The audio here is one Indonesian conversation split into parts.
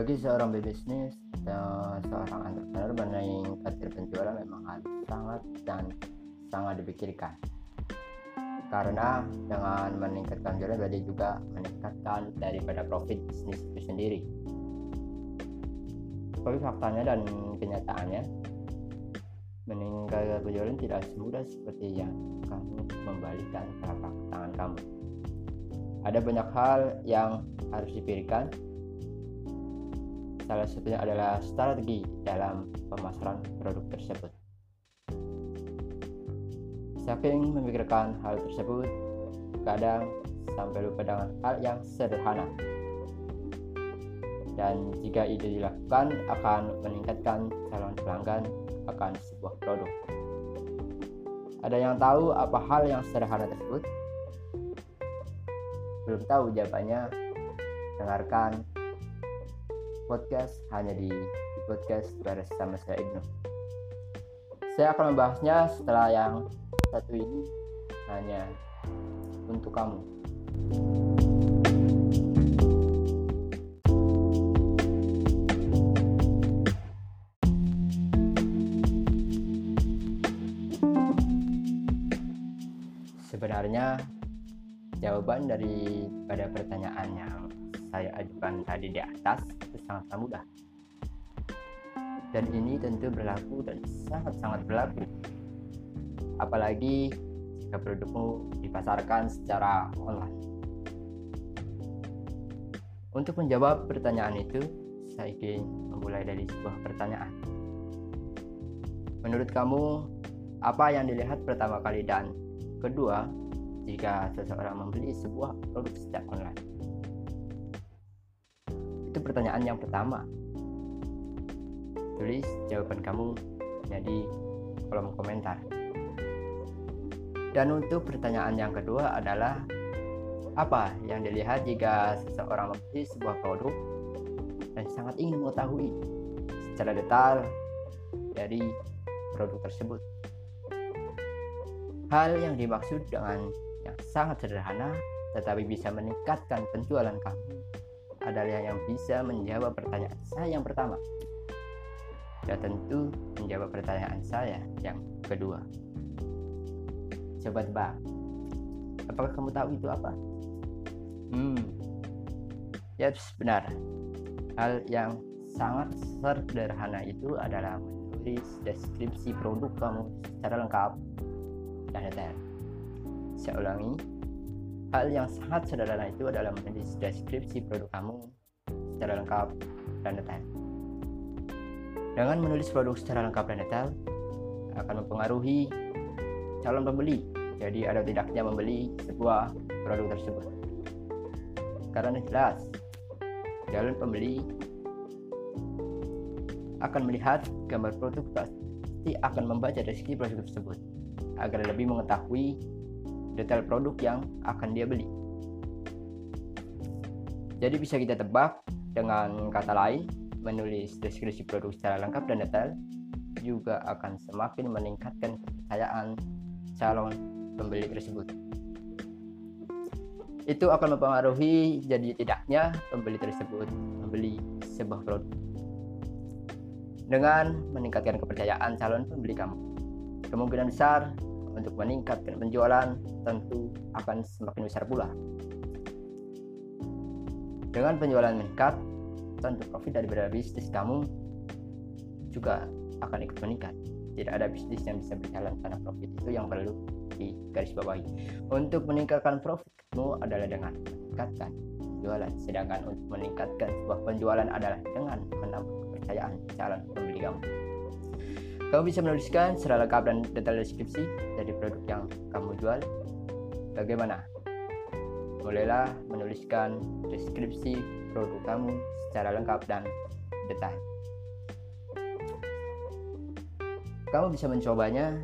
Bagi seorang pebisnis dan seorang entrepreneur meningkatkan penjualan memang sangat dan sangat dipikirkan. Karena dengan meningkatkan penjualan berarti juga meningkatkan daripada profit bisnis itu sendiri. Tapi faktanya dan kenyataannya, meningkatkan penjualan tidak semudah seperti yang kamu membalikan telapak tangan kamu. Ada banyak hal yang harus dipikirkan Salah satunya adalah strategi dalam pemasaran produk tersebut. Saking memikirkan hal tersebut, kadang sampai lupa dengan hal yang sederhana. Dan jika itu dilakukan akan meningkatkan calon pelanggan akan sebuah produk. Ada yang tahu apa hal yang sederhana tersebut? Belum tahu jawabannya? Dengarkan podcast hanya di, podcast bersama saya Ibnu. Saya akan membahasnya setelah yang satu ini hanya untuk kamu. Sebenarnya jawaban dari pada pertanyaan yang saya ajukan tadi di atas itu sangat mudah. Dan ini tentu berlaku dan sangat-sangat berlaku. Apalagi jika produkmu dipasarkan secara online. Untuk menjawab pertanyaan itu, saya ingin memulai dari sebuah pertanyaan. Menurut kamu, apa yang dilihat pertama kali dan kedua jika seseorang membeli sebuah produk secara online? Pertanyaan yang pertama. Tulis jawaban kamu di kolom komentar. Dan untuk pertanyaan yang kedua adalah apa yang dilihat jika seseorang membeli sebuah produk dan sangat ingin mengetahui secara detail dari produk tersebut. Hal yang dimaksud dengan yang sangat sederhana tetapi bisa meningkatkan penjualan kamu adalah yang bisa menjawab pertanyaan saya yang pertama. Dan tentu menjawab pertanyaan saya yang kedua. Coba tebak. Apakah kamu tahu itu apa? Hmm. Ya, benar. Hal yang sangat sederhana itu adalah menulis deskripsi produk kamu secara lengkap dan detail. Saya ulangi, Hal yang sangat sederhana itu adalah menulis deskripsi produk kamu secara lengkap dan detail. Dengan menulis produk secara lengkap dan detail akan mempengaruhi calon pembeli. Jadi ada tidaknya membeli sebuah produk tersebut. Karena jelas calon pembeli akan melihat gambar produk pasti akan membaca deskripsi produk tersebut agar lebih mengetahui detail produk yang akan dia beli. Jadi bisa kita tebak dengan kata lain, menulis deskripsi produk secara lengkap dan detail juga akan semakin meningkatkan kepercayaan calon pembeli tersebut. Itu akan mempengaruhi jadi tidaknya pembeli tersebut membeli sebuah produk. Dengan meningkatkan kepercayaan calon pembeli kamu, kemungkinan besar untuk meningkatkan penjualan tentu akan semakin besar pula. Dengan penjualan meningkat, tentu profit dari bisnis kamu juga akan ikut meningkat. Tidak ada bisnis yang bisa berjalan tanpa profit itu yang perlu digarisbawahi. Untuk meningkatkan profitmu adalah dengan meningkatkan penjualan, sedangkan untuk meningkatkan sebuah penjualan adalah dengan menambah kepercayaan calon pembeli kamu. Kamu bisa menuliskan secara lengkap dan detail deskripsi dari produk yang kamu jual. Bagaimana? Mulailah menuliskan deskripsi produk kamu secara lengkap dan detail. Kamu bisa mencobanya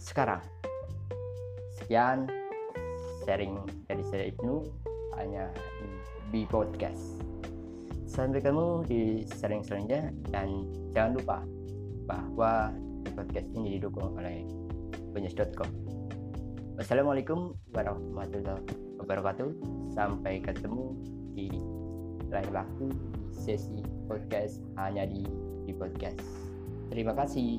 sekarang. Sekian sharing dari saya Ibnu hanya di B Podcast. Sampai ketemu di sharing selanjutnya dan jangan lupa bahwa podcast ini didukung oleh punyas.com. Wassalamualaikum warahmatullahi wabarakatuh. Sampai ketemu di lain waktu sesi podcast hanya di di podcast terima kasih